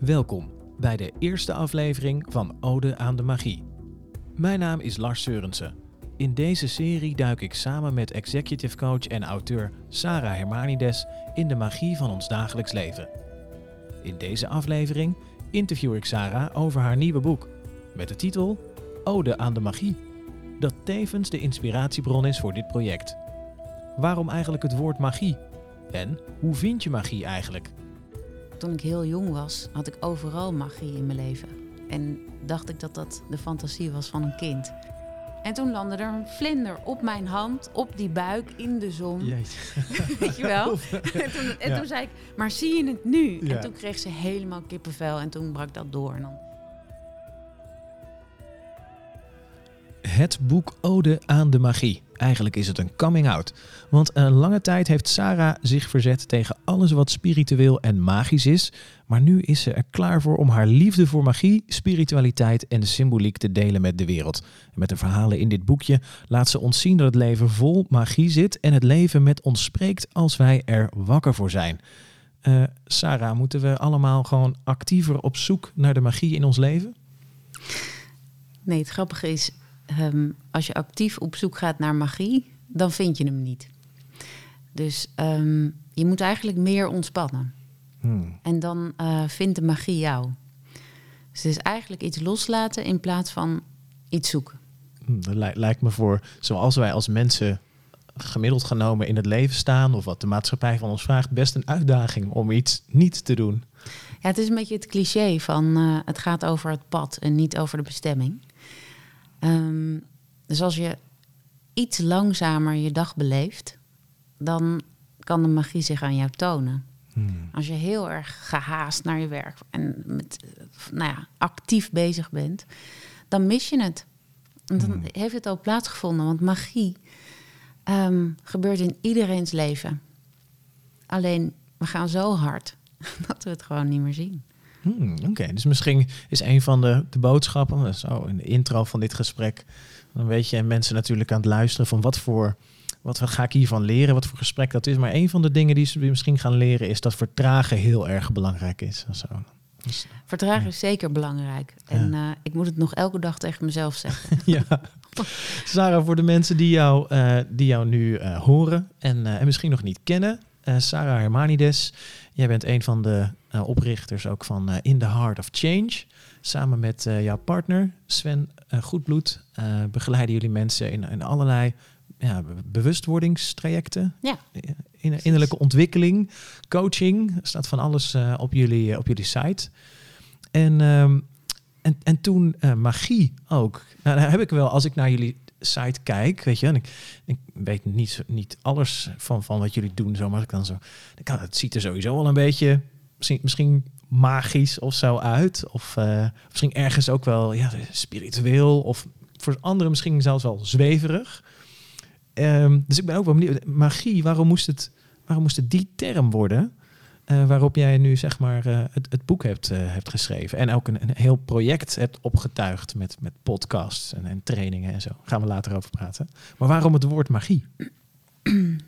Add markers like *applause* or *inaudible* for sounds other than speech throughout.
Welkom bij de eerste aflevering van Ode aan de Magie. Mijn naam is Lars Seurensen. In deze serie duik ik samen met executive coach en auteur Sarah Hermanides in de magie van ons dagelijks leven. In deze aflevering interview ik Sarah over haar nieuwe boek met de titel Ode aan de Magie, dat tevens de inspiratiebron is voor dit project. Waarom eigenlijk het woord magie? En hoe vind je magie eigenlijk? Toen ik heel jong was, had ik overal magie in mijn leven. En dacht ik dat dat de fantasie was van een kind. En toen landde er een vlinder op mijn hand, op die buik, in de zon. *laughs* Weet je wel? en toen, en Ja. toen zei ik, maar zie je het nu? Ja. En toen kreeg ze helemaal kippenvel en toen brak dat door. En dan Het boek Ode aan de Magie. Eigenlijk is het een coming-out. Want een lange tijd heeft Sarah zich verzet tegen alles wat spiritueel en magisch is. Maar nu is ze er klaar voor om haar liefde voor magie, spiritualiteit en de symboliek te delen met de wereld. Met de verhalen in dit boekje laat ze ons zien dat het leven vol magie zit en het leven met ons spreekt als wij er wakker voor zijn. Eh, Sarah, moeten we allemaal gewoon actiever op zoek naar de magie in ons leven? Nee, het grappige is, ehm, als je actief op zoek gaat naar magie, dan vind je hem niet. Dus ehm, je moet eigenlijk meer ontspannen. Hmm. En dan eh, vindt de magie jou. Dus het is eigenlijk iets loslaten in plaats van iets zoeken. Hm, Dat li- lijkt me voor zoals wij als mensen gemiddeld genomen in het leven staan, of wat de maatschappij van ons vraagt, best een uitdaging om iets niet te doen. Ja, het is een beetje het cliché van eh, het gaat over het pad en niet over de bestemming. Ehm, dus als je iets langzamer je dag beleeft, dan kan de magie zich aan jou tonen. Als je heel erg gehaast naar je werk en met, nou ja, actief bezig bent, dan mis je het. En dan heeft het al plaatsgevonden, want magie ehm, gebeurt in iedereen's leven. Alleen we gaan zo hard *laughs* dat we het gewoon niet meer zien. Hmm, Oké, dus misschien is een van de, de boodschappen, zo in de intro van dit gesprek, dan weet je mensen natuurlijk aan het luisteren van wat voor, wat ga ik hiervan leren, wat voor gesprek dat is. Maar een van de dingen die ze misschien gaan leren is dat vertragen heel erg belangrijk is. en Zo. Dus, Vertragen Ja. is zeker belangrijk. En eh, ik moet het nog elke dag tegen mezelf zeggen. *laughs* ja. Sarah, voor de mensen die jou, eh, die jou nu eh, horen en, en misschien nog niet kennen. Sarah Hermanides, jij bent een van de eh, oprichters ook van eh, In the Heart of Change. Samen met eh, jouw partner Sven Goedbloed begeleiden jullie mensen in, in allerlei ja, be- bewustwordingstrajecten. Ja. In, innerlijke ontwikkeling, coaching. Er staat van alles op, jullie, op jullie site. En, ehm, en, en toen magie ook. Nou, daar heb ik wel, als ik naar jullie site kijk, weet je, en ik, ik weet niet, niet alles van, van wat jullie doen, zo, maar als ik dan zo, dan kan, het ziet er sowieso wel een beetje, misschien, misschien magisch of zo uit, of eh, misschien ergens ook wel ja, spiritueel, of voor anderen misschien zelfs wel zweverig. Ehm, dus ik ben ook wel benieuwd, magie, waarom moest het, waarom moest het die term worden? Eh, waarop jij nu zeg maar eh, het, het boek hebt, eh, hebt geschreven. En ook een, een heel project hebt opgetuigd met, met podcasts en, en trainingen en zo. Gaan we later over praten. Maar waarom het woord magie? *clears throat*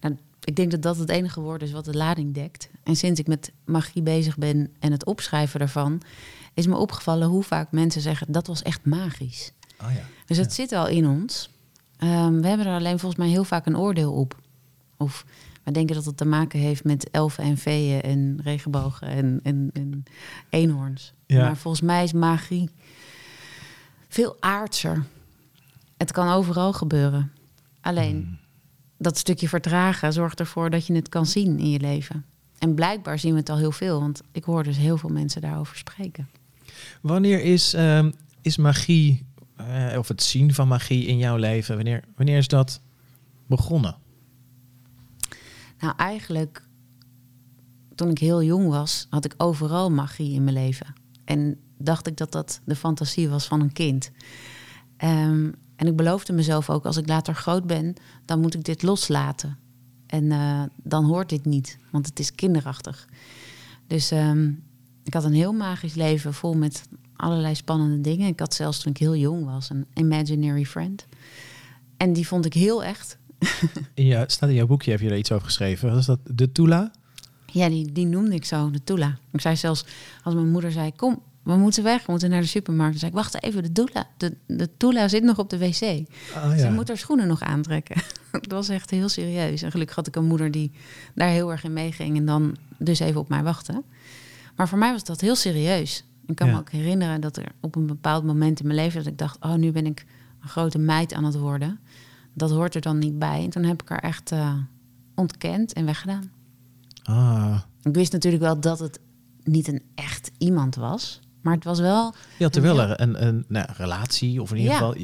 Nou, ik denk dat dat het enige woord is wat de lading dekt. En sinds ik met magie bezig ben en het opschrijven daarvan, is me opgevallen hoe vaak mensen zeggen dat was echt magisch. Oh ja. Dus het Ja. zit al in ons. Ehm, we hebben er alleen volgens mij heel vaak een oordeel op. Of we denken dat het te maken heeft met elfen en veeën en regenbogen en, en, en eenhoorns. Ja. Maar volgens mij is magie veel aardser. Het kan overal gebeuren. Alleen Hmm. dat stukje vertragen zorgt ervoor dat je het kan zien in je leven. En blijkbaar zien we het al heel veel, want ik hoor dus heel veel mensen daarover spreken. Wanneer is, ehm, is magie, eh, of het zien van magie in jouw leven, wanneer, wanneer is dat begonnen? Nou, eigenlijk toen ik heel jong was, had ik overal magie in mijn leven. En dacht ik dat dat de fantasie was van een kind. Ehm, en ik beloofde mezelf ook, als ik later groot ben, dan moet ik dit loslaten. En eh, dan hoort dit niet, want het is kinderachtig. Dus ehm, ik had een heel magisch leven vol met allerlei spannende dingen. Ik had zelfs toen ik heel jong was een imaginary friend. En die vond ik heel echt. *laughs* In staat in jouw boekje, heb je er iets over geschreven. Wat is dat? De Tula? Ja, die, die noemde ik zo, de Tula. Ik zei zelfs, als mijn moeder zei, kom, we moeten weg, we moeten naar de supermarkt. Dan zei ik, wacht even, de Tula, de, de Tula zit nog op de wc. Ah, Ze moet haar schoenen nog aantrekken. *laughs* dat was echt heel serieus. En gelukkig had ik een moeder die daar heel erg in meeging en dan dus even op mij wachtte. Maar voor mij was dat heel serieus. Ik kan Ja. me ook herinneren dat er op een bepaald moment in mijn leven dat ik dacht, oh, nu ben ik een grote meid aan het worden. Dat hoort er dan niet bij. En toen heb ik haar echt eh, ontkend en weggedaan. Ah, Ik wist natuurlijk wel dat het niet een echt iemand was. Maar het was wel... je had er wel een, een nou, relatie of in ieder Ja. geval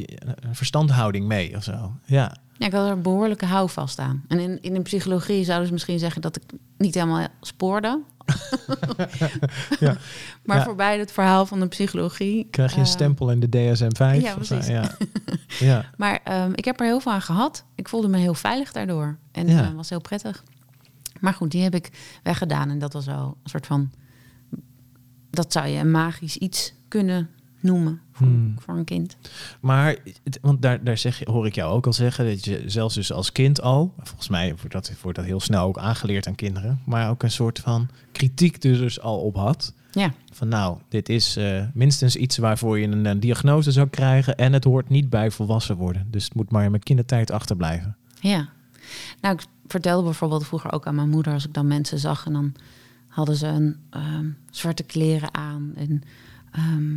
een verstandhouding mee of zo. Ja. Ja, ik had er een behoorlijke houvast aan. En in, in de psychologie zouden ze misschien zeggen dat ik niet helemaal spoorde. *laughs* Ja. Maar Ja. voorbij het verhaal van de psychologie... Krijg je een eh, stempel in de DSM-5? ja, precies. Ja. *laughs* ja. Maar ehm, ik heb er heel veel aan gehad. Ik voelde me heel veilig daardoor. En eh, was heel prettig. Maar goed, die heb ik weggedaan. En dat was wel een soort van... Dat zou je een magisch iets kunnen noemen voor, Hmm. voor een kind. Maar, want daar, daar zeg je, hoor ik jou ook al zeggen, dat je zelfs dus als kind al, volgens mij wordt dat, wordt dat heel snel ook aangeleerd aan kinderen, maar ook een soort van kritiek er dus al op had. Ja, Van nou, dit is eh, minstens iets waarvoor je een, een diagnose zou krijgen en het hoort niet bij volwassen worden. Dus het moet maar in mijn kindertijd achterblijven. ja. Nou, ik vertelde bijvoorbeeld vroeger ook aan mijn moeder... als ik dan mensen zag en dan hadden ze een ehm, zwarte kleren aan... en ehm,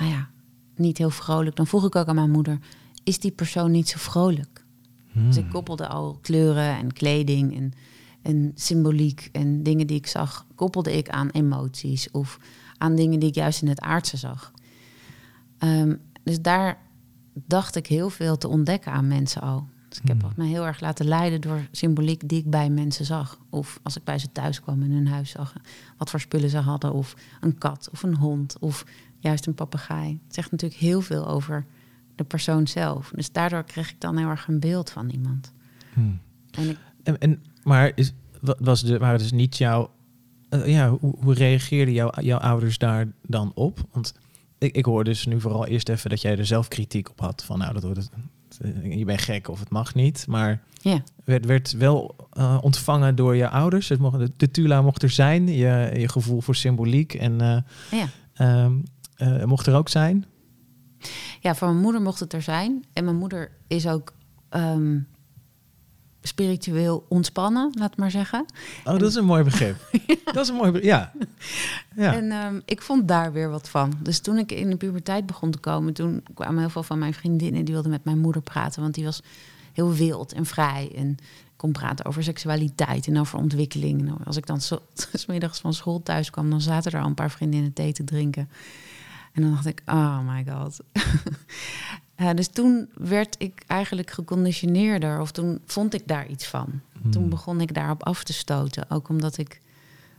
nou ja, niet heel vrolijk. Dan vroeg ik ook aan mijn moeder... is die persoon niet zo vrolijk? Dus ik koppelde al kleuren en kleding en, en symboliek en dingen die ik zag, koppelde ik aan emoties of aan dingen die ik juist in het aardse zag. Ehm, dus daar dacht ik heel veel te ontdekken aan mensen al. Dus ik heb me heel erg laten leiden door symboliek die ik bij mensen zag. Of als ik bij ze thuis kwam in hun huis zag wat voor spullen ze hadden. Of een kat of een hond of juist een papegaai. Het zegt natuurlijk heel veel over de persoon zelf. Dus daardoor kreeg ik dan heel erg een beeld van iemand. Hmm. En ik, En, en, maar is, wa- was de, waren dus niet jouw... eh, ja, hoe, hoe reageerden jouw, jouw ouders daar dan op? Want ik, ik hoor dus nu vooral eerst even dat jij er zelf kritiek op had. Van nou, dat wordt het, eh, je bent gek of het mag niet. Maar ja, werd, werd wel eh, ontvangen door je ouders. Het mocht, de, de Tula mocht er zijn. Je, je gevoel voor symboliek. En ja. ehm, eh, mocht er ook zijn. ja, voor mijn moeder mocht het er zijn. En mijn moeder is ook ehm, spiritueel ontspannen, laat maar zeggen. Oh, dat is een mooi begrip. *laughs* Dat is een mooi begrip. Ja. ja. En ehm, ik vond daar weer wat van. Dus toen ik in de puberteit begon te komen, toen kwamen heel veel van mijn vriendinnen die wilden met mijn moeder praten, want die was heel wild en vrij en kon praten over seksualiteit en over ontwikkeling. Als ik dan 's *laughs* middags van school thuis kwam, dan zaten er al een paar vriendinnen thee te drinken. En dan dacht ik, oh my god. *laughs* Eh, dus toen werd ik eigenlijk geconditioneerder, of toen vond ik daar iets van. Toen begon ik daarop af te stoten, ook omdat ik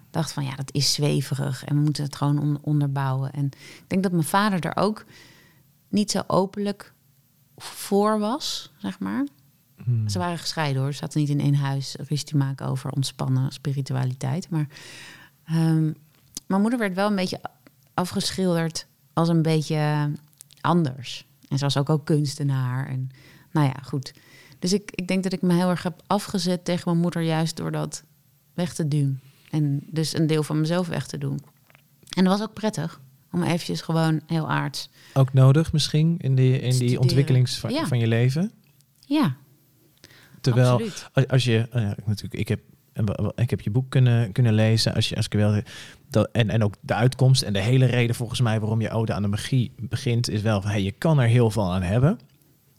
dacht van ja, dat is zweverig en we moeten het gewoon on- onderbouwen. En ik denk dat mijn vader er ook niet zo openlijk voor was, zeg maar. Hmm. Ze waren gescheiden hoor, ze zaten niet in één huis ruzie te maken over ontspannen spiritualiteit. Maar ehm, mijn moeder werd wel een beetje afgeschilderd als een beetje anders. En ze was ook al kunstenaar. En nou ja, goed. Dus ik, ik denk dat ik me heel erg heb afgezet tegen mijn moeder juist door dat weg te doen. En dus een deel van mezelf weg te doen. En dat was ook prettig. Om eventjes gewoon heel aards. Ook nodig misschien in die, in die Studeren. ontwikkeling van, Ja. van je leven. Ja, Terwijl absoluut. als, je, ja, natuurlijk, ik heb, ik heb je boek kunnen, kunnen lezen. Als je, wel, dat, en, en ook de uitkomst en de hele reden volgens mij waarom je Ode aan de Magie begint, is wel van hey, je kan er heel veel aan hebben.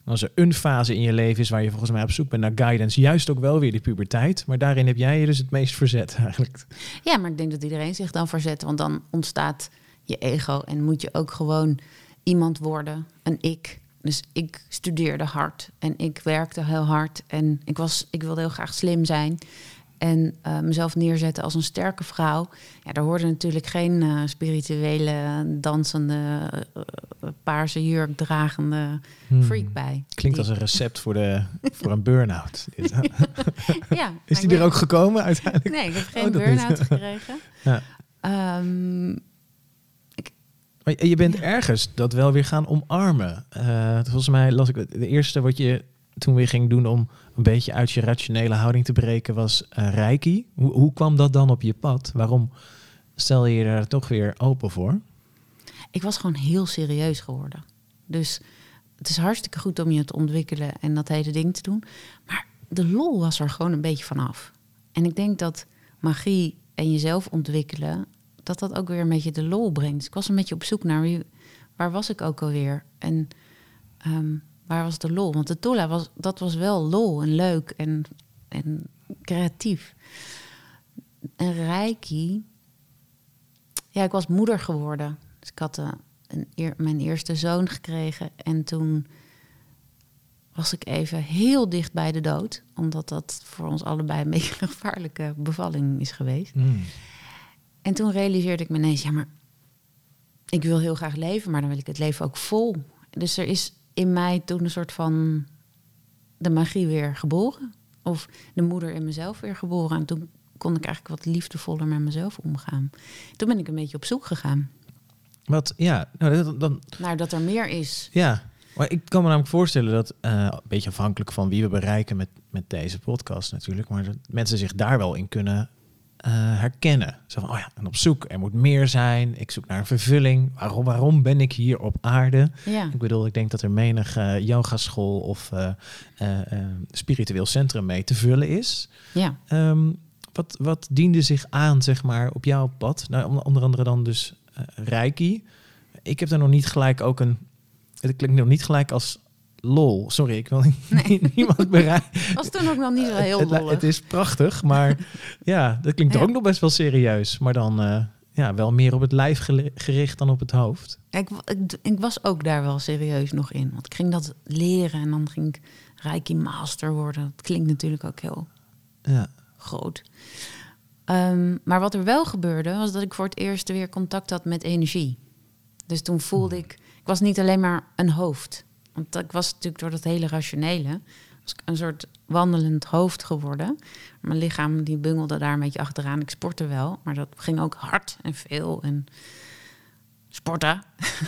Als er een fase in je leven is waar je volgens mij op zoek bent naar guidance, juist ook wel weer de puberteit. Maar daarin heb jij je dus het meest verzet *laughs* eigenlijk. Ja, maar ik denk dat iedereen zich dan verzet. Want dan ontstaat je ego en moet je ook gewoon iemand worden, een ik. Dus ik studeerde hard en ik werkte heel hard. En ik, was, ik wilde heel graag slim zijn. En eh, mezelf neerzetten als een sterke vrouw. Ja, daar hoorde natuurlijk geen eh, spirituele, dansende, eh, paarse jurk dragende freak bij. Hmm. Klinkt als een recept voor, de, voor een burn-out. *laughs* Ja, Is die er ben- ook gekomen uiteindelijk? Nee, ik heb Oh, geen burn-out gekregen. *laughs* Ja. Ehm, Maar je bent ergens dat wel weer gaan omarmen. Volgens mij las ik het- de eerste wat je toen weer ging doen om een beetje uit je rationele houding te breken, was uh, Reiki. Hoe, hoe kwam dat dan op je pad? Waarom stel je je daar toch weer open voor? Ik was gewoon heel serieus geworden. Dus het is hartstikke goed om je te ontwikkelen en dat hele ding te doen. Maar de lol was er gewoon een beetje vanaf. En ik denk dat magie en jezelf ontwikkelen, dat dat ook weer een beetje de lol brengt. Ik was een beetje op zoek naar wie, waar was ik ook alweer? En ehm, waar was de lol? Want de Tola was, dat was wel lol en leuk en, en creatief. En Reiki, ja, ik was moeder geworden. Dus ik had uh, een mijn eerste zoon gekregen en toen was ik even heel dicht bij de dood. Omdat dat voor ons allebei een *laughs* beetje een gevaarlijke bevalling is geweest. Mm. En toen realiseerde ik me ineens, ja, maar ik wil heel graag leven, maar dan wil ik het leven ook vol. Dus er is in mij toen een soort van de magie weer geboren. Of de moeder in mezelf weer geboren. En toen kon ik eigenlijk wat liefdevoller met mezelf omgaan. Toen ben ik een beetje op zoek gegaan. Wat, ja, nou, dan... Naar dat er meer is. Ja, maar ik kan me namelijk voorstellen dat, uh, een beetje afhankelijk van wie we bereiken met, met deze podcast natuurlijk, maar dat mensen zich daar wel in kunnen uh, herkennen. Zo van, oh ja, en op zoek, er moet meer zijn, ik zoek naar een vervulling. Waarom, waarom ben ik hier op aarde? Ja. Ik bedoel, ik denk dat er menig uh, yogaschool of spiritueel centrum mee te vullen is. Ja. Um, wat, wat diende zich aan, zeg maar, op jouw pad? Nou, onder andere dan dus Reiki. Ik heb daar nog niet gelijk ook een het klinkt nog niet gelijk als lol. Sorry, ik wil nee. niemand bereiken. Was toen ook nog niet zo heel. Het, is prachtig, maar *laughs* ja, dat klinkt ook nog best wel serieus. Maar dan uh, ja, wel meer op het lijf gericht dan op het hoofd. Ik, ik, ik, was ook daar wel serieus nog in. Want ik ging dat leren en dan ging ik Reiki Master worden. Dat klinkt natuurlijk ook heel ja. groot. Um, maar wat er wel gebeurde, was dat ik voor het eerst weer contact had met energie. Dus toen voelde hmm. ik ik was niet alleen maar een hoofd. Want ik was natuurlijk door dat hele rationele was een soort wandelend hoofd geworden. Mijn lichaam die bungelde daar een beetje achteraan. Ik sportte wel, maar dat ging ook hard en veel en sporten.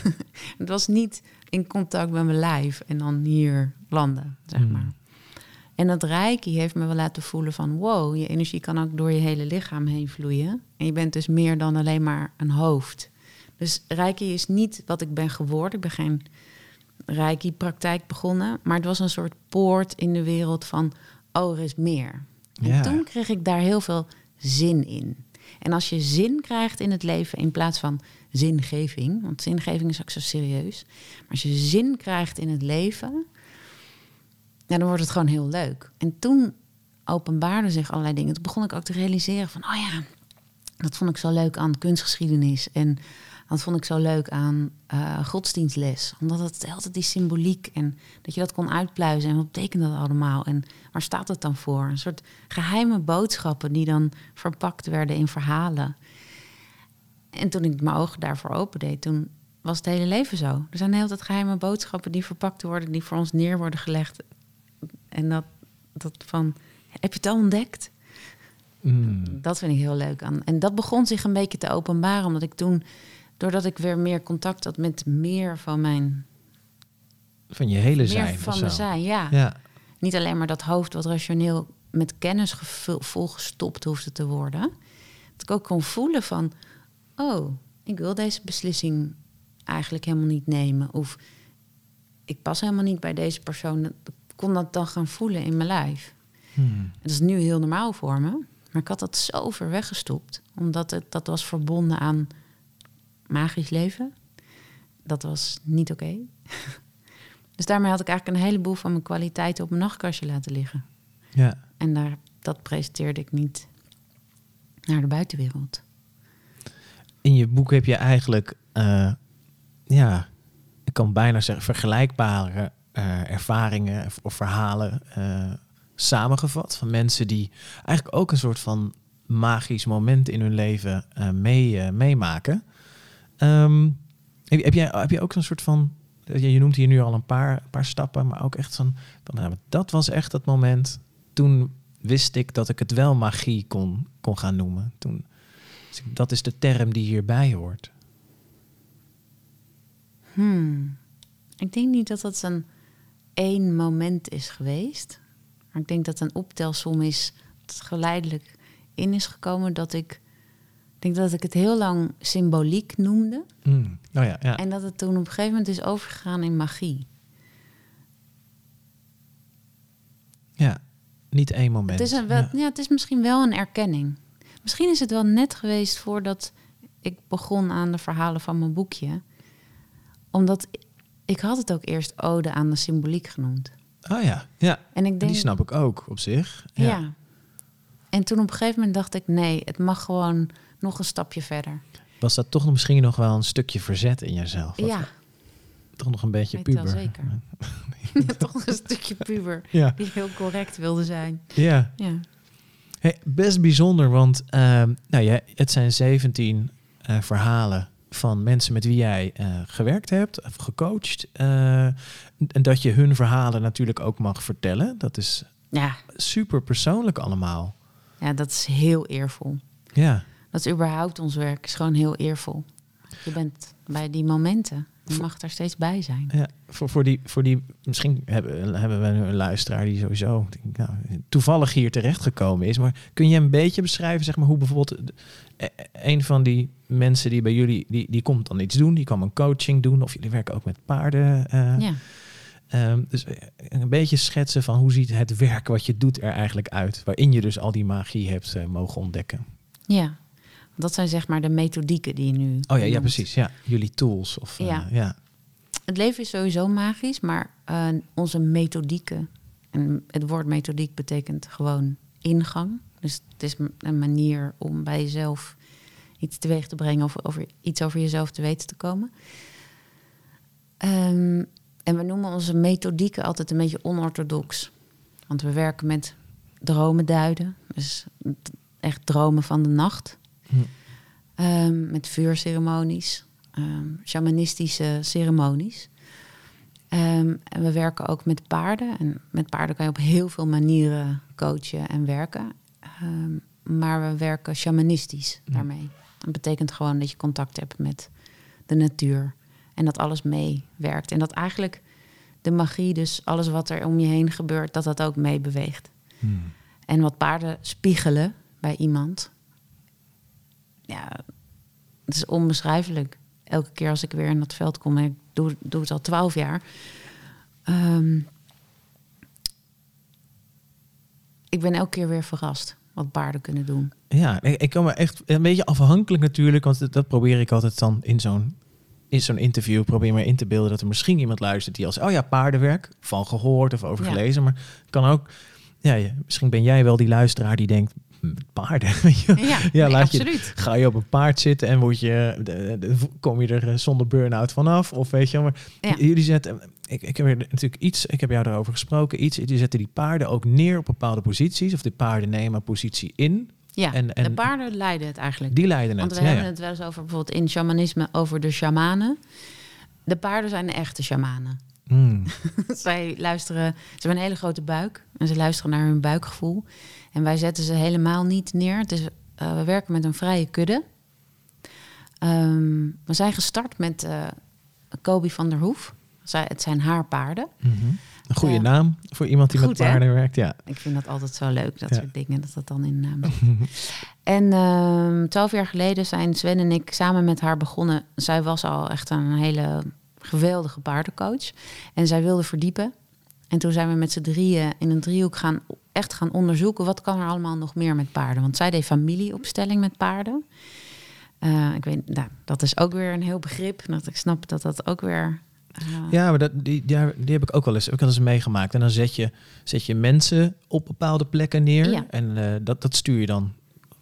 *laughs* het was niet in contact met mijn lijf en dan hier landen, zeg hmm. maar. En dat reiki heeft me wel laten voelen van... wow, je energie kan ook door je hele lichaam heen vloeien. En je bent dus meer dan alleen maar een hoofd. Dus Reiki is niet wat ik ben geworden. Ik ben geen Reiki-praktijk begonnen. Maar het was een soort poort in de wereld van... oh, er is meer. En toen kreeg ik daar heel veel zin in. En als je zin krijgt in het leven in plaats van zingeving... want zingeving is ook zo serieus. Maar als je zin krijgt in het leven... Ja, dan wordt het gewoon heel leuk. En toen openbaarden zich allerlei dingen. Toen begon ik ook te realiseren van... oh ja, dat vond ik zo leuk aan kunstgeschiedenis... en dat vond ik zo leuk aan uh, godsdienstles. Omdat het altijd die symboliek en dat je dat kon uitpluizen. En wat betekent dat allemaal? En waar staat het dan voor? Een soort geheime boodschappen die dan verpakt werden in verhalen. En toen ik mijn ogen daarvoor opendeed, toen was het hele leven zo. Er zijn heel veel geheime boodschappen die verpakt worden, die voor ons neer worden gelegd. En dat, dat van, heb je het al ontdekt? Mm. Dat vind ik heel leuk aan. En dat begon zich een beetje te openbaren, omdat ik toen doordat ik weer meer contact had met meer van mijn. Van je hele zijn. Van mijn zijn, ja. ja. Niet alleen maar dat hoofd wat rationeel met kennis volgestopt hoefde te worden. Dat ik ook kon voelen van, oh, ik wil deze beslissing eigenlijk helemaal niet nemen. Of ik pas helemaal niet bij deze persoon. Ik kon dat dan gaan voelen in mijn lijf. Hmm. Dat is nu heel normaal voor me. Maar ik had dat zo ver weggestopt. Omdat het, dat was verbonden aan magisch leven. Dat was niet oké. *laughs* dus daarmee had ik eigenlijk een heleboel van mijn kwaliteiten op mijn nachtkastje laten liggen. Ja. En daar, dat presenteerde ik niet naar de buitenwereld. In je boek heb je eigenlijk, uh, ja, ik kan bijna zeggen, vergelijkbare uh, ervaringen of verhalen uh, samengevat. Van mensen die eigenlijk ook een soort van magisch moment in hun leven mee, meemaken. Um, heb, heb, jij, heb je ook zo'n soort van. Je noemt hier nu al een paar, paar stappen, maar ook echt zo'n. Nou, dat was echt het moment. Toen wist ik dat ik het wel magie kon, kon gaan noemen. Toen, dus dat is de term die hierbij hoort. Hmm. Ik denk niet dat dat een één moment is geweest. Maar ik denk dat een optelsom is dat geleidelijk in is gekomen dat ik. Ik denk dat ik het heel lang symboliek noemde. Mm. Oh ja, ja. En dat het toen op een gegeven moment is overgegaan in magie. ja. Niet één moment. Het is, een, wel, Ja. ja. het is misschien wel een erkenning. Misschien is het wel net geweest voordat ik begon aan de verhalen van mijn boekje. Omdat ik had het ook eerst ode aan de symboliek genoemd. Oh ja, ja. En ik denk, Die snap ik ook op zich. ja. En toen op een gegeven moment dacht ik, nee, het mag gewoon nog een stapje verder. Was dat toch misschien nog wel een stukje verzet in jezelf? Wat- ja, Toch nog een beetje weet puber. zeker. *laughs* toch nog een stukje puber *laughs* Ja, die heel correct wilde zijn. ja. Ja, Hey, best bijzonder, want ehm, nou ja, het zijn 17 eh, verhalen van mensen met wie jij eh, gewerkt hebt of gecoacht. eh, en dat je hun verhalen natuurlijk ook mag vertellen. Dat is ja, super persoonlijk allemaal. ja, dat is heel eervol. Ja, Dat is überhaupt ons werk, is gewoon heel eervol. Je bent bij die momenten. Je mag er steeds bij zijn. ja voor, voor, die, voor die, misschien hebben, hebben we een luisteraar die sowieso denk nou, toevallig hier terechtgekomen is. Maar kun je een beetje beschrijven, zeg maar, hoe bijvoorbeeld eh, een van die mensen die bij jullie, die, die komt dan iets doen, die kan een coaching doen, of jullie werken ook met paarden. eh, Ja, Ehm, dus eh, een beetje schetsen van hoe ziet het werk wat je doet er eigenlijk uit. Waarin je dus al die magie hebt eh, mogen ontdekken. ja. Dat zijn zeg maar de methodieken die je nu. Oh ja, ja precies. Ja, jullie tools. Of, eh, Ja. ja. Het leven is sowieso magisch, maar eh, onze methodieken. En het woord methodiek betekent gewoon ingang. Dus het is een manier om bij jezelf iets teweeg te brengen of over iets over jezelf te weten te komen. Ehm, en we noemen onze methodieken altijd een beetje onorthodox. Want we werken met dromen duiden. Dus echt dromen van de nacht. Hm. Ehm, met vuurceremonies, ehm, shamanistische ceremonies. Ehm, en we werken ook met paarden. En met paarden kan je op heel veel manieren coachen en werken. Maar we werken shamanistisch Hm. daarmee. Dat betekent gewoon dat je contact hebt met de natuur. En dat alles meewerkt. En dat eigenlijk de magie, dus alles wat er om je heen gebeurt, dat dat ook meebeweegt. Hmm. En wat paarden spiegelen bij iemand. Ja, het is onbeschrijfelijk. Elke keer als ik weer in dat veld kom, en ik doe, doe het al twaalf jaar. ehm, ik ben elke keer weer verrast wat paarden kunnen doen. Ja, ik, ik kan me echt een beetje afhankelijk natuurlijk. Want dat, probeer ik altijd dan in zo'n in zo'n interview. Probeer me in te beelden dat er misschien iemand luistert die als... Oh ja, paardenwerk. Van gehoord of over Ja. gelezen. Maar kan ook... Ja, misschien ben jij wel die luisteraar die denkt... "Hm, Paarden, *laughs* weet je wel. Ja, Ja, nee, laat je-. Ga je op een paard zitten en word je, de- de- kom je er eh, zonder burn-out vanaf? Of weet je wel, maar Ja. jullie zetten, ik, ik heb er natuurlijk iets, ik heb jou daarover gesproken, iets, die zetten die paarden ook neer op bepaalde posities, of de paarden nemen een positie in, Ja, En- en- de paarden leiden het eigenlijk. die leiden Want het. we Ja, hebben het wel eens over bijvoorbeeld in shamanisme over de shamanen. De paarden zijn de echte shamanen. Mm, *laughs* Zij luisteren, ze hebben een hele grote buik en ze luisteren naar hun buikgevoel. En wij zetten ze helemaal niet neer. Het is, eh, we werken met een vrije kudde. Ehm, we zijn gestart met eh Kobe van der Hoef. Zij, het zijn haar paarden. mhm. Een goede Ja. naam voor iemand die Goed, met hè? paarden werkt, ja. Ik vind dat altijd zo leuk, dat Ja. soort dingen, dat dat dan in naam. *laughs* En ehm, twaalf jaar geleden zijn Sven en ik samen met haar begonnen. Zij was al echt een hele geweldige paardencoach. En zij wilde verdiepen. En toen zijn we met z'n drieën in een driehoek gaan, echt gaan onderzoeken... wat kan er allemaal nog meer met paarden. Want zij deed familieopstelling met paarden. Eh, ik weet, nou, dat is ook weer een heel begrip. Dat ik snap dat dat ook weer... eh, Ja, maar dat, die, ja, die heb ik ook wel eens, heb ik wel eens meegemaakt. En dan zet je, zet je mensen op bepaalde plekken neer. Ja. En eh, dat, dat stuur je dan,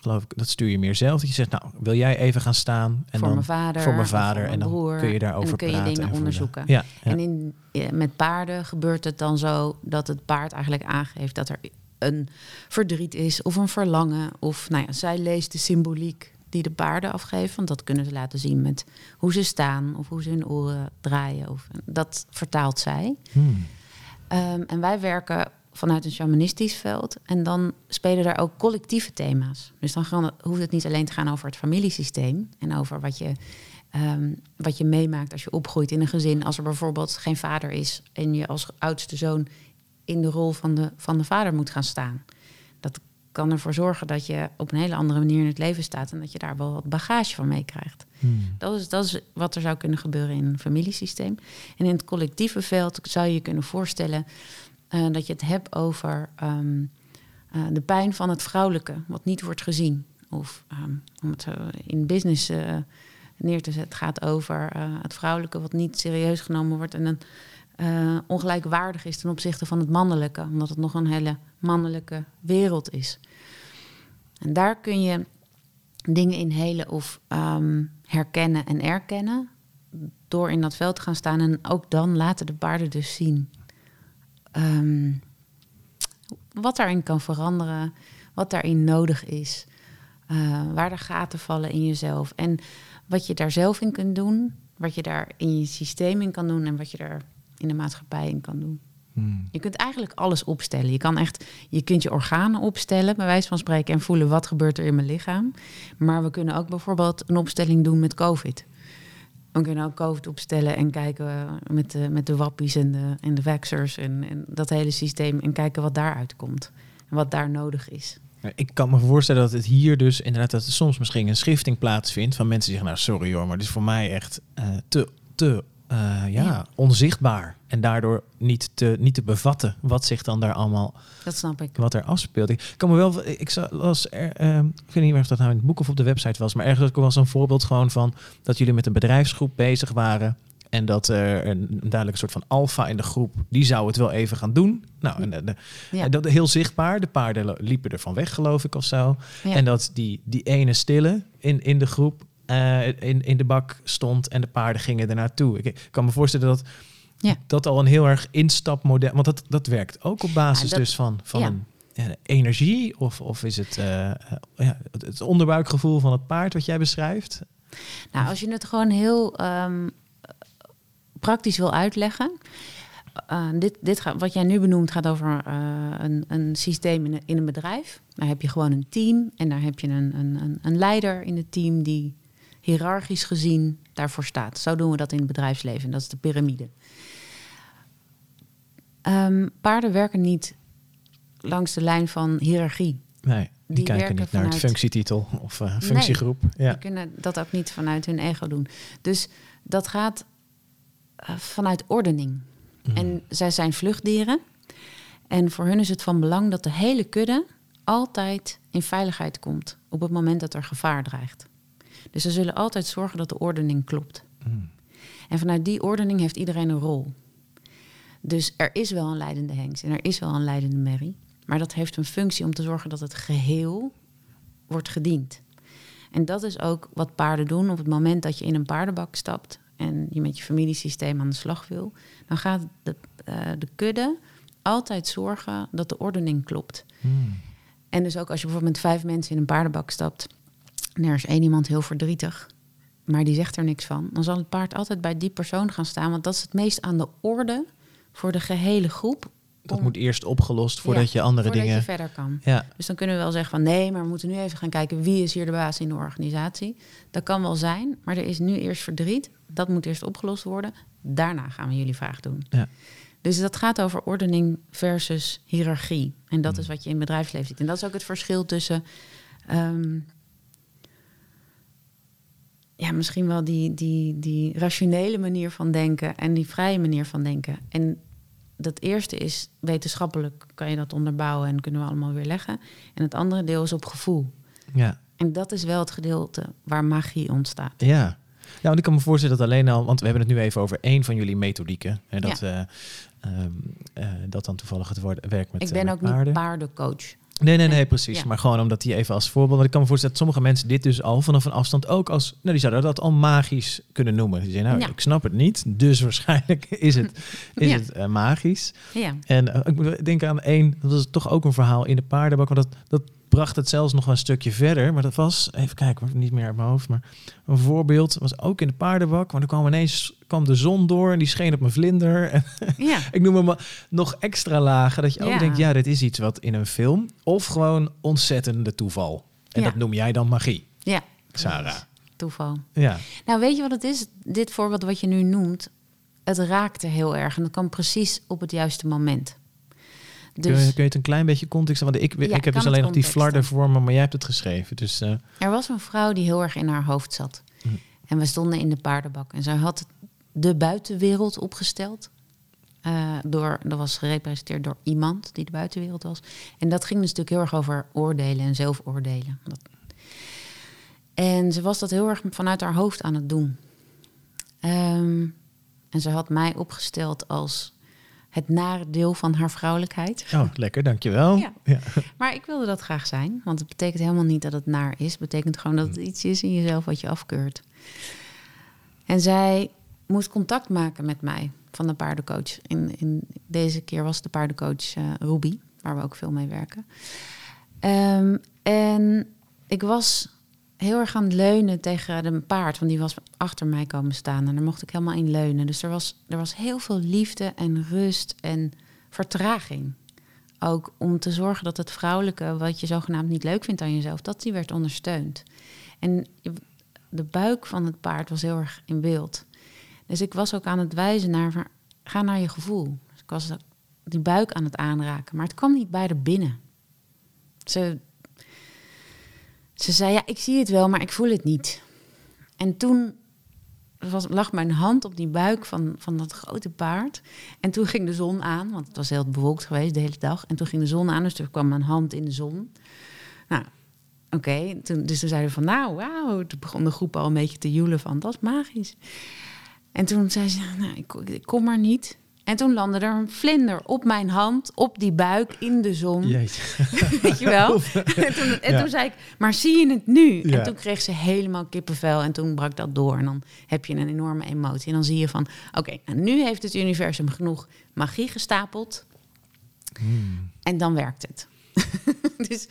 geloof ik, dat stuur je meer zelf. Dat je zegt, nou, wil jij even gaan staan? En voor dan, mijn vader. Voor mijn vader. voor En mijn dan broer. kun je daarover En dan kun je praten. dingen en onderzoeken. Ja, ja. En in, met paarden gebeurt het dan zo dat het paard eigenlijk aangeeft dat er een verdriet is of een verlangen. Of nou ja, zij leest de symboliek die de paarden afgeven. Want dat kunnen ze laten zien met hoe ze staan of hoe ze hun oren draaien. Of, dat vertaalt zij. Hmm. Ehm, en wij werken vanuit een shamanistisch veld. En dan spelen daar ook collectieve thema's. Dus dan gaan, hoeft het niet alleen te gaan over het familiesysteem en over wat je, ehm, wat je meemaakt als je opgroeit in een gezin. Als er bijvoorbeeld geen vader is en je als oudste zoon in de rol van de, van de vader moet gaan staan. Dat kan ervoor zorgen dat je op een hele andere manier in het leven staat en dat je daar wel wat bagage van meekrijgt. Hmm. Dat, is, dat is wat er zou kunnen gebeuren in een familiesysteem. En in het collectieve veld zou je je kunnen voorstellen uh, dat je het hebt over um, uh, de pijn van het vrouwelijke, wat niet wordt gezien. Of um, om het in business uh, neer te zetten, het gaat over het vrouwelijke wat niet serieus genomen wordt en een ongelijkwaardig is ten opzichte van het mannelijke, omdat het nog een hele mannelijke wereld is. En daar kun je dingen in helen of um, herkennen en erkennen door in dat veld te gaan staan en ook dan laten de paarden dus zien um, wat daarin kan veranderen, wat daarin nodig is, uh, waar er gaten vallen in jezelf en wat je daar zelf in kunt doen, wat je daar in je systeem in kan doen en wat je daar in de maatschappij in kan doen. Hmm. Je kunt eigenlijk alles opstellen. Je kan echt, je kunt je organen opstellen, bij wijze van spreken, en voelen wat gebeurt er in mijn lichaam. Maar we kunnen ook bijvoorbeeld een opstelling doen met COVID. We kunnen ook COVID opstellen en kijken met de, met de wappies en de, en de waxers en, en dat hele systeem en kijken wat daaruit komt en wat daar nodig is. Ik kan me voorstellen dat het hier dus inderdaad dat er soms misschien een schifting plaatsvindt van mensen die zeggen, nou sorry hoor, maar dit is voor mij echt uh, te, te uh, ja, onzichtbaar. En daardoor niet te, niet te bevatten wat zich dan daar allemaal. Dat snap ik. Wat er afspeelt. Ik kan me wel. Ik was er. Uh, ik weet niet meer of dat nou in het boek of op de website was. Maar ergens was een voorbeeld gewoon van dat jullie met een bedrijfsgroep bezig waren. En dat er een, een duidelijke soort van alfa in de groep, die zou het wel even gaan doen. Nou, en, de, ja. dat heel zichtbaar. De paarden liepen er van weg, geloof ik, of zo. Ja. En dat die, die ene stille in, in de groep, uh, in, in de bak stond en de paarden gingen er naartoe. Ik, kan me voorstellen dat ja. dat al een heel erg instapmodel, want dat, dat werkt ook op basis dat, dus van, van een ja, energie of, of is het, uh, ja, het onderbuikgevoel van het paard wat jij beschrijft? Nou, als je het gewoon heel um, praktisch wil uitleggen. Uh, dit, dit gaat, wat jij nu benoemt gaat over uh, een, een systeem in een, in een bedrijf. Daar heb je gewoon een team en daar heb je een, een, een leider in het team die hiërarchisch gezien daarvoor staat. Zo doen we dat in het bedrijfsleven. Dat is de piramide. Um, paarden werken niet langs de lijn van hiërarchie. Nee, die, die kijken niet naar het functietitel of uh, functiegroep. Nee, ja. Die kunnen dat ook niet vanuit hun ego doen. Dus dat gaat uh, vanuit ordening. Mm. En zij zijn vluchtdieren. En voor hun is het van belang dat de hele kudde altijd in veiligheid komt op het moment dat er gevaar dreigt. Dus ze zullen altijd zorgen dat de ordening klopt. Mm. En vanuit die ordening heeft iedereen een rol. Dus er is wel een leidende hengst en er is wel een leidende merrie. Maar dat heeft een functie om te zorgen dat het geheel wordt gediend. En dat is ook wat paarden doen op het moment dat je in een paardenbak stapt en je met je familiesysteem aan de slag wil. Dan gaat de, uh, de kudde altijd zorgen dat de ordening klopt. Mm. En dus ook als je bijvoorbeeld met vijf mensen in een paardenbak stapt en er is één iemand heel verdrietig, maar die zegt er niks van, dan zal het paard altijd bij die persoon gaan staan, want dat is het meest aan de orde voor de gehele groep. Dat moet eerst opgelost voordat je andere voordat dingen. je verder kan. Ja. Dus dan kunnen we wel zeggen van nee, maar we moeten nu even gaan kijken wie is hier de baas in de organisatie. Dat kan wel zijn, maar er is nu eerst verdriet. Dat moet eerst opgelost worden. Daarna gaan we jullie vraag doen. Ja. Dus dat gaat over ordening versus hiërarchie. En dat is hmm. wat je in bedrijfsleven ziet. En dat is ook het verschil tussen um, ja, misschien wel die, die, die rationele manier van denken en die vrije manier van denken. En dat eerste is wetenschappelijk kan je dat onderbouwen en kunnen we allemaal weer leggen. En het andere deel is op gevoel. Ja. En dat is wel het gedeelte waar magie ontstaat. Ja. Ja, want ik kan me voorstellen dat alleen al, want we hebben het nu even over één van jullie methodieken. Hè, dat, ja. uh, uh, dat dan toevallig het woord, werk met Ik ben uh, ook niet paardencoach. Nee, nee, nee, precies. Maar gewoon omdat die even als voorbeeld. Want ik kan me voorstellen dat sommige mensen dit dus al vanaf een afstand ook als. Nou, die zouden dat al magisch kunnen noemen. Die zeggen, nou, ik snap het niet. Dus *laughs* waarschijnlijk is het, is het uh, magisch. Ja. En uh, ik denk aan één, dat is toch ook een verhaal in de paardenbak. Want dat, dat bracht het zelfs nog een stukje verder. Maar dat was, even kijken, niet meer uit mijn hoofd. Maar een voorbeeld was ook in de paardenbak. Maar er kwam ineens kwam de zon door en die scheen op mijn vlinder. *laughs* En Ja, ik noem hem nog extra lagen. Dat je ook denkt, ja, dit is iets wat in een film. Of gewoon ontzettende toeval. En Ja. dat noem jij dan magie, ja. Sarah. Toeval. Ja, Nou, weet je wat het is? Dit voorbeeld wat je nu noemt, het raakte heel erg. En dat kwam precies op het juiste moment. Kun, je, Dus kun je het een klein beetje context... Want ik, Ja, ik heb dus alleen nog die flarden voor me, maar jij hebt het geschreven. Dus eh, er was een vrouw die heel erg in haar hoofd zat. Hm. En we stonden in de paardenbak. En zij had de buitenwereld opgesteld. Eh, door, dat was gerepresenteerd door iemand die de buitenwereld was. En dat ging dus natuurlijk heel erg over oordelen en zelfoordelen. Dat... En ze was dat heel erg vanuit haar hoofd aan het doen. Ehm, en ze had mij opgesteld als het nare deel van haar vrouwelijkheid. oh, lekker, dankjewel. Ja. Ja. Maar ik wilde dat graag zijn. Want het betekent helemaal niet dat het naar is. Het betekent gewoon dat het iets is in jezelf wat je afkeurt. En zij moest contact maken met mij van de paardencoach. In, in deze keer was de paardencoach eh Ruby, waar we ook veel mee werken. Ehm, en ik was heel erg aan het leunen tegen een paard, want die was achter mij komen staan en daar mocht ik helemaal in leunen. Dus er was, er was heel veel liefde en rust en vertraging. Ook om te zorgen dat het vrouwelijke, wat je zogenaamd niet leuk vindt aan jezelf, dat die werd ondersteund. En de buik van het paard was heel erg in beeld. Dus ik was ook aan het wijzen naar, ga naar je gevoel. Dus ik was die buik aan het aanraken, maar het kwam niet bij haar binnen. Ze, ze zei, ja, ik zie het wel, maar ik voel het niet. En toen was, lag mijn hand op die buik van, van dat grote paard. En toen ging de zon aan, want het was heel bewolkt geweest de hele dag. En toen ging de zon aan, dus toen kwam mijn hand in de zon. Nou, oké. Toen, dus toen zeiden we van, nou, wauw. Toen begon de groep al een beetje te joelen van, dat is magisch. En toen zei ze, nou, ik, ik kom maar niet. En toen landde er een vlinder op mijn hand, op die buik, in de zon. *laughs* Weet je wel? en toen, en Ja. toen zei ik, maar zie je het nu? Ja. En toen kreeg ze helemaal kippenvel en toen brak dat door. En dan heb je een enorme emotie. En dan zie je van, oké, nou, nu heeft het universum genoeg magie gestapeld. Hmm. En dan werkt het. *laughs* dus,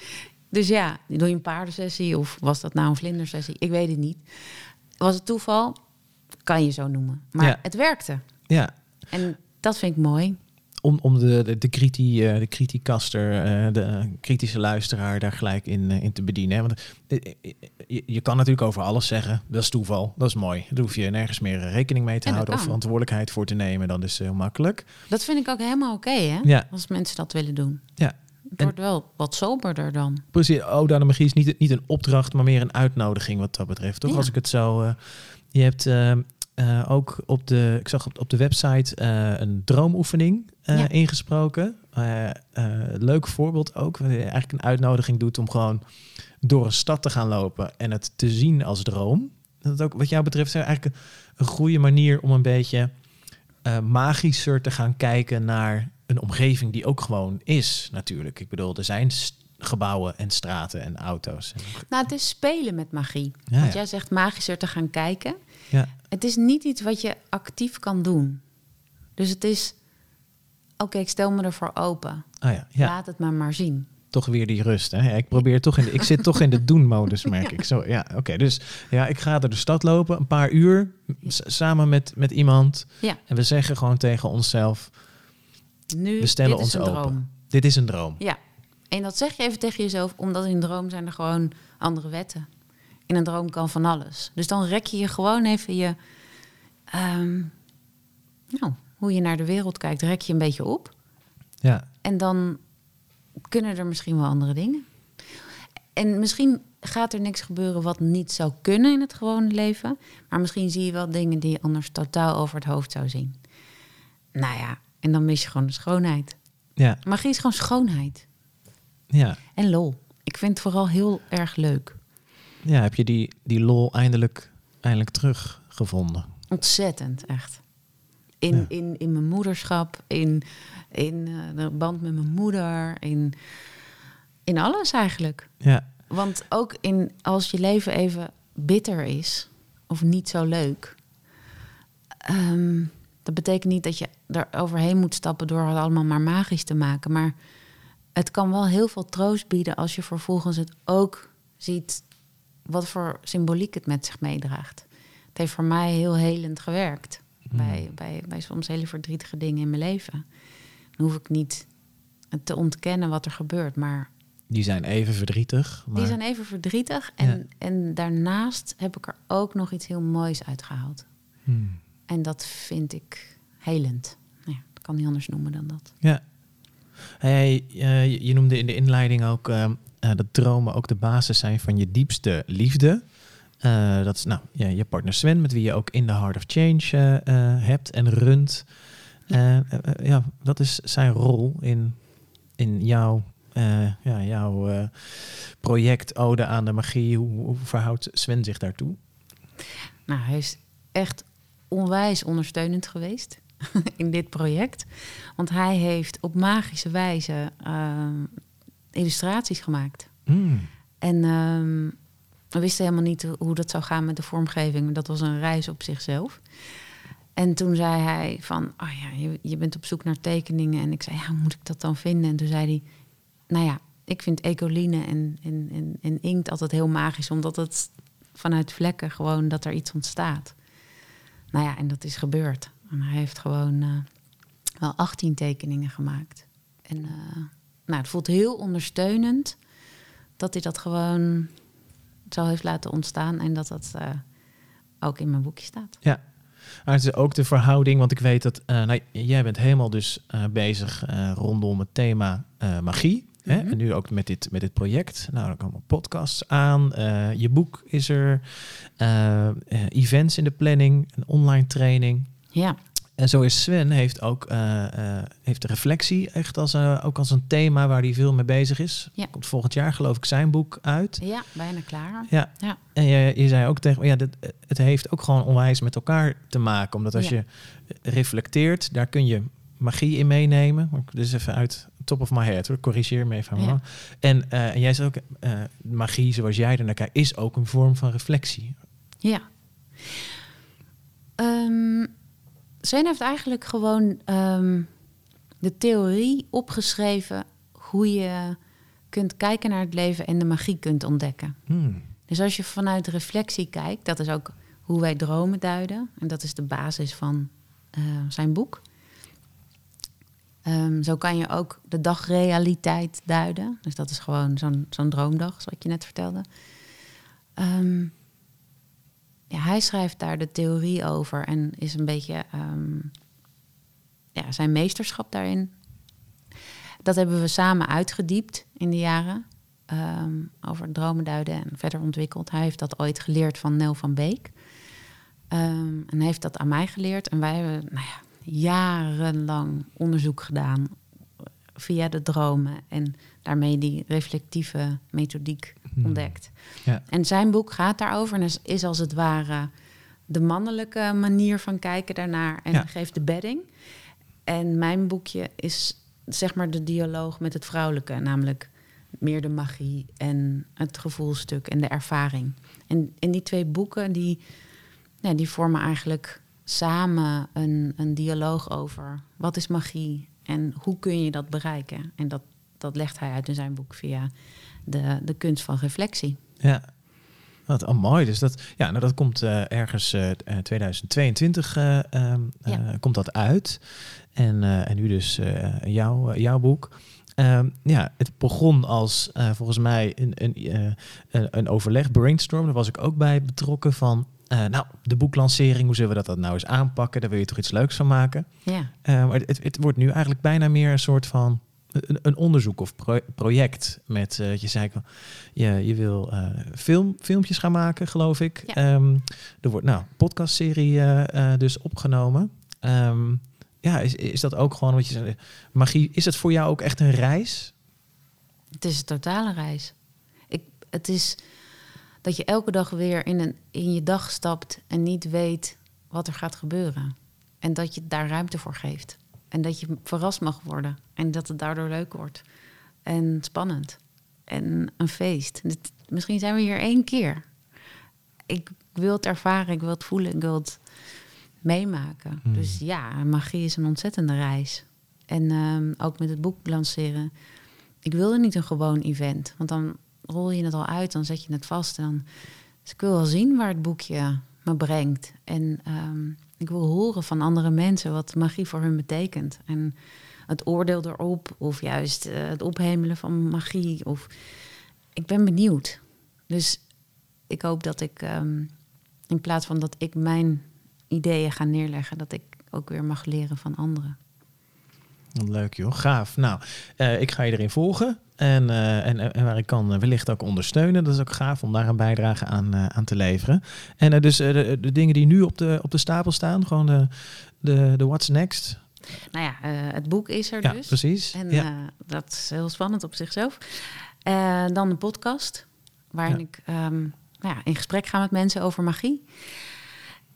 dus ja, doe je een paardensessie of was dat nou een vlindersessie? Ik weet het niet. Was het toeval? Kan je zo noemen. Maar Ja. het werkte. Ja, En dat vind ik mooi. om, om de, de, de, kriti, eh, de criticaster, eh, de kritische luisteraar daar gelijk in, eh, in te bedienen. hè. Want je, je kan natuurlijk over alles zeggen. Dat is toeval. Dat is mooi. Daar hoef je nergens meer rekening mee te En houden of verantwoordelijkheid voor te nemen. Dat is heel makkelijk. Dat vind ik ook helemaal oké, hè? Ja. Als mensen dat willen doen. Ja. Het wordt wel wat soberder dan. Precies. Oh, de magie is niet, niet een opdracht, maar meer een uitnodiging wat dat betreft. Toch? Ja. Als ik het zo. je hebt eh, ook op de. Ik zag op, op de website eh, een droomoefening eh, Ja. ingesproken. Leuk voorbeeld ook. Waar je eigenlijk een uitnodiging doet om gewoon door een stad te gaan lopen en het te zien als droom. Dat ook wat jou betreft is eigenlijk een, goede manier om een beetje magischer te gaan kijken naar een omgeving die ook gewoon is, natuurlijk. Ik bedoel, er zijn gebouwen en straten en auto's. Nou, het is spelen met magie. Ja, Want ja. jij zegt magischer te gaan kijken. Ja, Het is niet iets wat je actief kan doen. Dus het is, oké, ik stel me ervoor open. ah, ja. ja. Laat het maar maar zien. toch weer die rust. Hè? Ik probeer toch in de, ik zit toch in de *laughs* doen-modus, merk ik. Zo, ja, oké. dus ja, ik ga door de stad lopen, een paar uur, samen met, met iemand. Ja. En we zeggen gewoon tegen onszelf, Nu, we stellen dit is ons een open. droom. Dit is een droom. Ja. En dat zeg je even tegen jezelf, omdat in een droom zijn er gewoon andere wetten. In een droom kan van alles. Dus dan rek je je gewoon even je... ehm, nou, hoe je naar de wereld kijkt, rek je een beetje op. Ja, En dan kunnen er misschien wel andere dingen. En misschien gaat er niks gebeuren wat niet zou kunnen in het gewone leven. Maar misschien zie je wel dingen die je anders totaal over het hoofd zou zien. Nou ja, en dan mis je gewoon de schoonheid. ja, Magie is gewoon schoonheid. ja. En lol. Ik vind het vooral heel erg leuk. Ja, heb je die, die lol eindelijk, eindelijk teruggevonden? Ontzettend, echt. In, Ja. in, in mijn moederschap, in, in eh, de band met mijn moeder, in, in alles eigenlijk. Ja, Want ook in, als je leven even bitter is of niet zo leuk, ehm, dat betekent niet dat je er overheen moet stappen door het allemaal maar magisch te maken. Maar het kan wel heel veel troost bieden als je vervolgens het ook ziet wat voor symboliek het met zich meedraagt. Het heeft voor mij heel helend gewerkt. Bij, bij, bij soms hele verdrietige dingen in mijn leven. Dan hoef ik niet te ontkennen wat er gebeurt, maar Die zijn even verdrietig. Maar... die zijn even verdrietig. En, en daarnaast heb ik er ook nog iets heel moois uitgehaald. Hmm. En dat vind ik helend. Nou ja, ik kan niet anders noemen dan dat. Ja. Hey, eh, je- noemde in de inleiding ook eh, eh, dat dromen ook de basis zijn van je diepste liefde. Eh, dat is nou, ja, je partner Sven, met wie je ook in the Heart of Change eh, hebt en runt. Ja, wat is zijn rol in, in jouw, ja, jouw project Ode aan de Magie? Hoe, hoe verhoudt Sven zich daartoe? Nou, hij is echt onwijs ondersteunend geweest *laughs* in dit project. Want hij heeft op magische wijze ehm, illustraties gemaakt. Hmm. En ehm, we wisten helemaal niet hoe dat zou gaan met de vormgeving. Dat was een reis op zichzelf. En toen zei hij van, oh ja, je, je bent op zoek naar tekeningen. En ik zei, ja, hoe moet ik dat dan vinden? En toen zei hij, nou ja, ik vind ecoline en, en, en, en inkt altijd heel magisch. Omdat het vanuit vlekken gewoon dat er iets ontstaat. Nou ja, en dat is gebeurd. En hij heeft gewoon eh, wel 18 tekeningen gemaakt. En eh, nou, het voelt heel ondersteunend dat hij dat gewoon zo heeft laten ontstaan en dat dat eh, ook in mijn boekje staat. Ja. Maar het is ook de verhouding, want ik weet dat eh, nou, jij bent helemaal dus eh, bezig eh, rondom het thema eh, magie. Hè? Mhm. En nu ook met dit, met dit project. Nou, er komen podcasts aan. eh, je boek is er. eh, eh, events in de planning. Een online training. Ja, En zo is Sven heeft ook eh, eh, heeft de reflectie echt als, eh, ook als een thema waar hij veel mee bezig is. Ja. Komt volgend jaar geloof ik zijn boek uit. ja bijna klaar. Ja. Ja. En je, je zei ook tegen me, ja, dat, het heeft ook gewoon onwijs met elkaar te maken. Omdat als Ja. je reflecteert, daar kun je magie in meenemen. Dus even uit top of my head hoor, corrigeer me even. Ja. En, en jij zei ook, magie zoals jij er naar kijkt, is ook een vorm van reflectie. Ja. Ehm Sven heeft eigenlijk gewoon ehm, de theorie opgeschreven hoe je kunt kijken naar het leven en de magie kunt ontdekken. Hmm. Dus als je vanuit reflectie kijkt, dat is ook hoe wij dromen duiden. En dat is de basis van eh, zijn boek. Ehm, zo kan je ook de dagrealiteit duiden. Dus dat is gewoon zo'n zo'n droomdag, zoals ik je net vertelde. Ehm, hij schrijft daar de theorie over en is een beetje ehm, ja, zijn meesterschap daarin. Dat hebben we samen uitgediept in de jaren ehm, over dromen duiden en verder ontwikkeld. Hij heeft dat ooit geleerd van Nel van Beek. Ehm, en heeft dat aan mij geleerd. En wij hebben nou ja, jarenlang onderzoek gedaan via de dromen en daarmee die reflectieve methodiek. Ontdekt. Ja. En zijn boek gaat daarover en is, als het ware de mannelijke manier van kijken daarnaar en Ja. geeft de bedding. En mijn boekje is zeg maar de dialoog met het vrouwelijke, namelijk meer de magie en het gevoelstuk en de ervaring. En, en die twee boeken die, die vormen eigenlijk samen een, een dialoog over wat is magie en hoe kun je dat bereiken. En dat, dat legt hij uit in zijn boek via de, de kunst van reflectie. Ja. Wat oh, mooi. Dus dat, ja, nou, dat komt eh, ergens eh, eh, 2022 eh, ehm, eh, Ja. komt dat uit. En, en nu dus jouw, jouw boek. Ehm, ja, het begon als volgens mij een, een, een, overleg, brainstorm. Daar was ik ook bij betrokken van. nou, de boeklancering, hoe zullen we dat, dat nou eens aanpakken? Daar wil je toch iets leuks van maken? Ja, maar het, het wordt nu eigenlijk bijna meer een soort van een, een onderzoek of pro- project. Met, eh, je zei, je, je wil eh, film, filmpjes gaan maken, geloof ik. Ja. Ehm, er wordt nou podcastserie eh, dus opgenomen. Ehm, ja, is, is dat ook gewoon wat je zei? Magie, is het voor jou ook echt een reis? het is een totale reis. Ik, het is dat je elke dag weer in, een, in je dag stapt en niet weet wat er gaat gebeuren. En dat je daar ruimte voor geeft. En dat je verrast mag worden. En dat het daardoor leuk wordt. En spannend. En een feest. Dit- misschien zijn we hier één keer. Ik wil het ervaren, ik wil het voelen, ik wil het meemaken. Hmm. Dus ja, magie is een ontzettende reis. En ehm, ook met het boek lanceren ik wilde niet een gewoon event. Want dan rol je het al uit, dan zet je het vast. En dan, dus ik wil wel zien waar het boekje me brengt. En ehm, ik wil horen van andere mensen wat magie voor hun betekent. En het oordeel erop, of juist eh, het ophemelen van magie. Of... Ik ben benieuwd. Dus ik hoop dat ik, ehm, in plaats van dat ik mijn ideeën ga neerleggen, dat ik ook weer mag leren van anderen. Leuk joh, gaaf. Nou, uh, ik ga je erin volgen. En, uh, en, en, waar ik kan wellicht ook ondersteunen. Dat is ook gaaf om daar een bijdrage aan, uh, aan te leveren. En uh, dus de, de, dingen die nu op de, op de stapel staan, gewoon de, de, de What's Next. Nou ja, het boek is er ja, dus. Precies. En ja. dat is heel spannend op zichzelf. dan de podcast, waarin ja. ik um, nou ja, in gesprek ga met mensen over magie.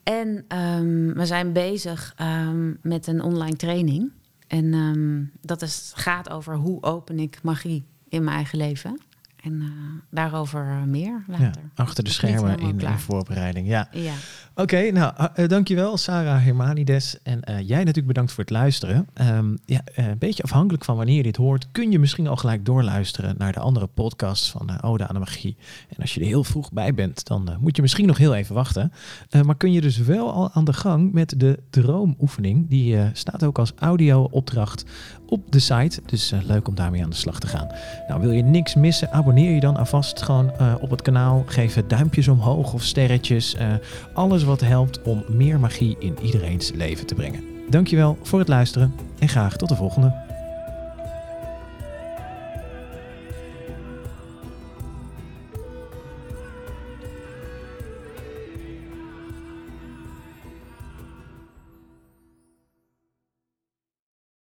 En um, we zijn bezig um, met een online training. En um, dat is, gaat over hoe open ik magie in mijn eigen leven. En uh, daarover meer later. Ja, achter de schermen in, in voorbereiding. Ja. ja. Oké, okay, nou uh, dankjewel Sarah Hermanides. En uh, jij natuurlijk bedankt voor het luisteren. Um, ja, een beetje afhankelijk van wanneer je dit hoort, kun je misschien al gelijk doorluisteren naar de andere podcasts van Ode aan de Magie. En als je er heel vroeg bij bent, dan moet je misschien nog heel even wachten. maar kun je dus wel al aan de gang met de droomoefening. Die staat ook als audio-opdracht op de site. Dus leuk om daarmee aan de slag te gaan. Nou, wil je niks missen? Abonneer je dan alvast gewoon uh, op het kanaal. Geef duimpjes omhoog of sterretjes. Uh, alles wat helpt om meer magie in iedereen's leven te brengen. Dankjewel voor het luisteren en graag tot de volgende.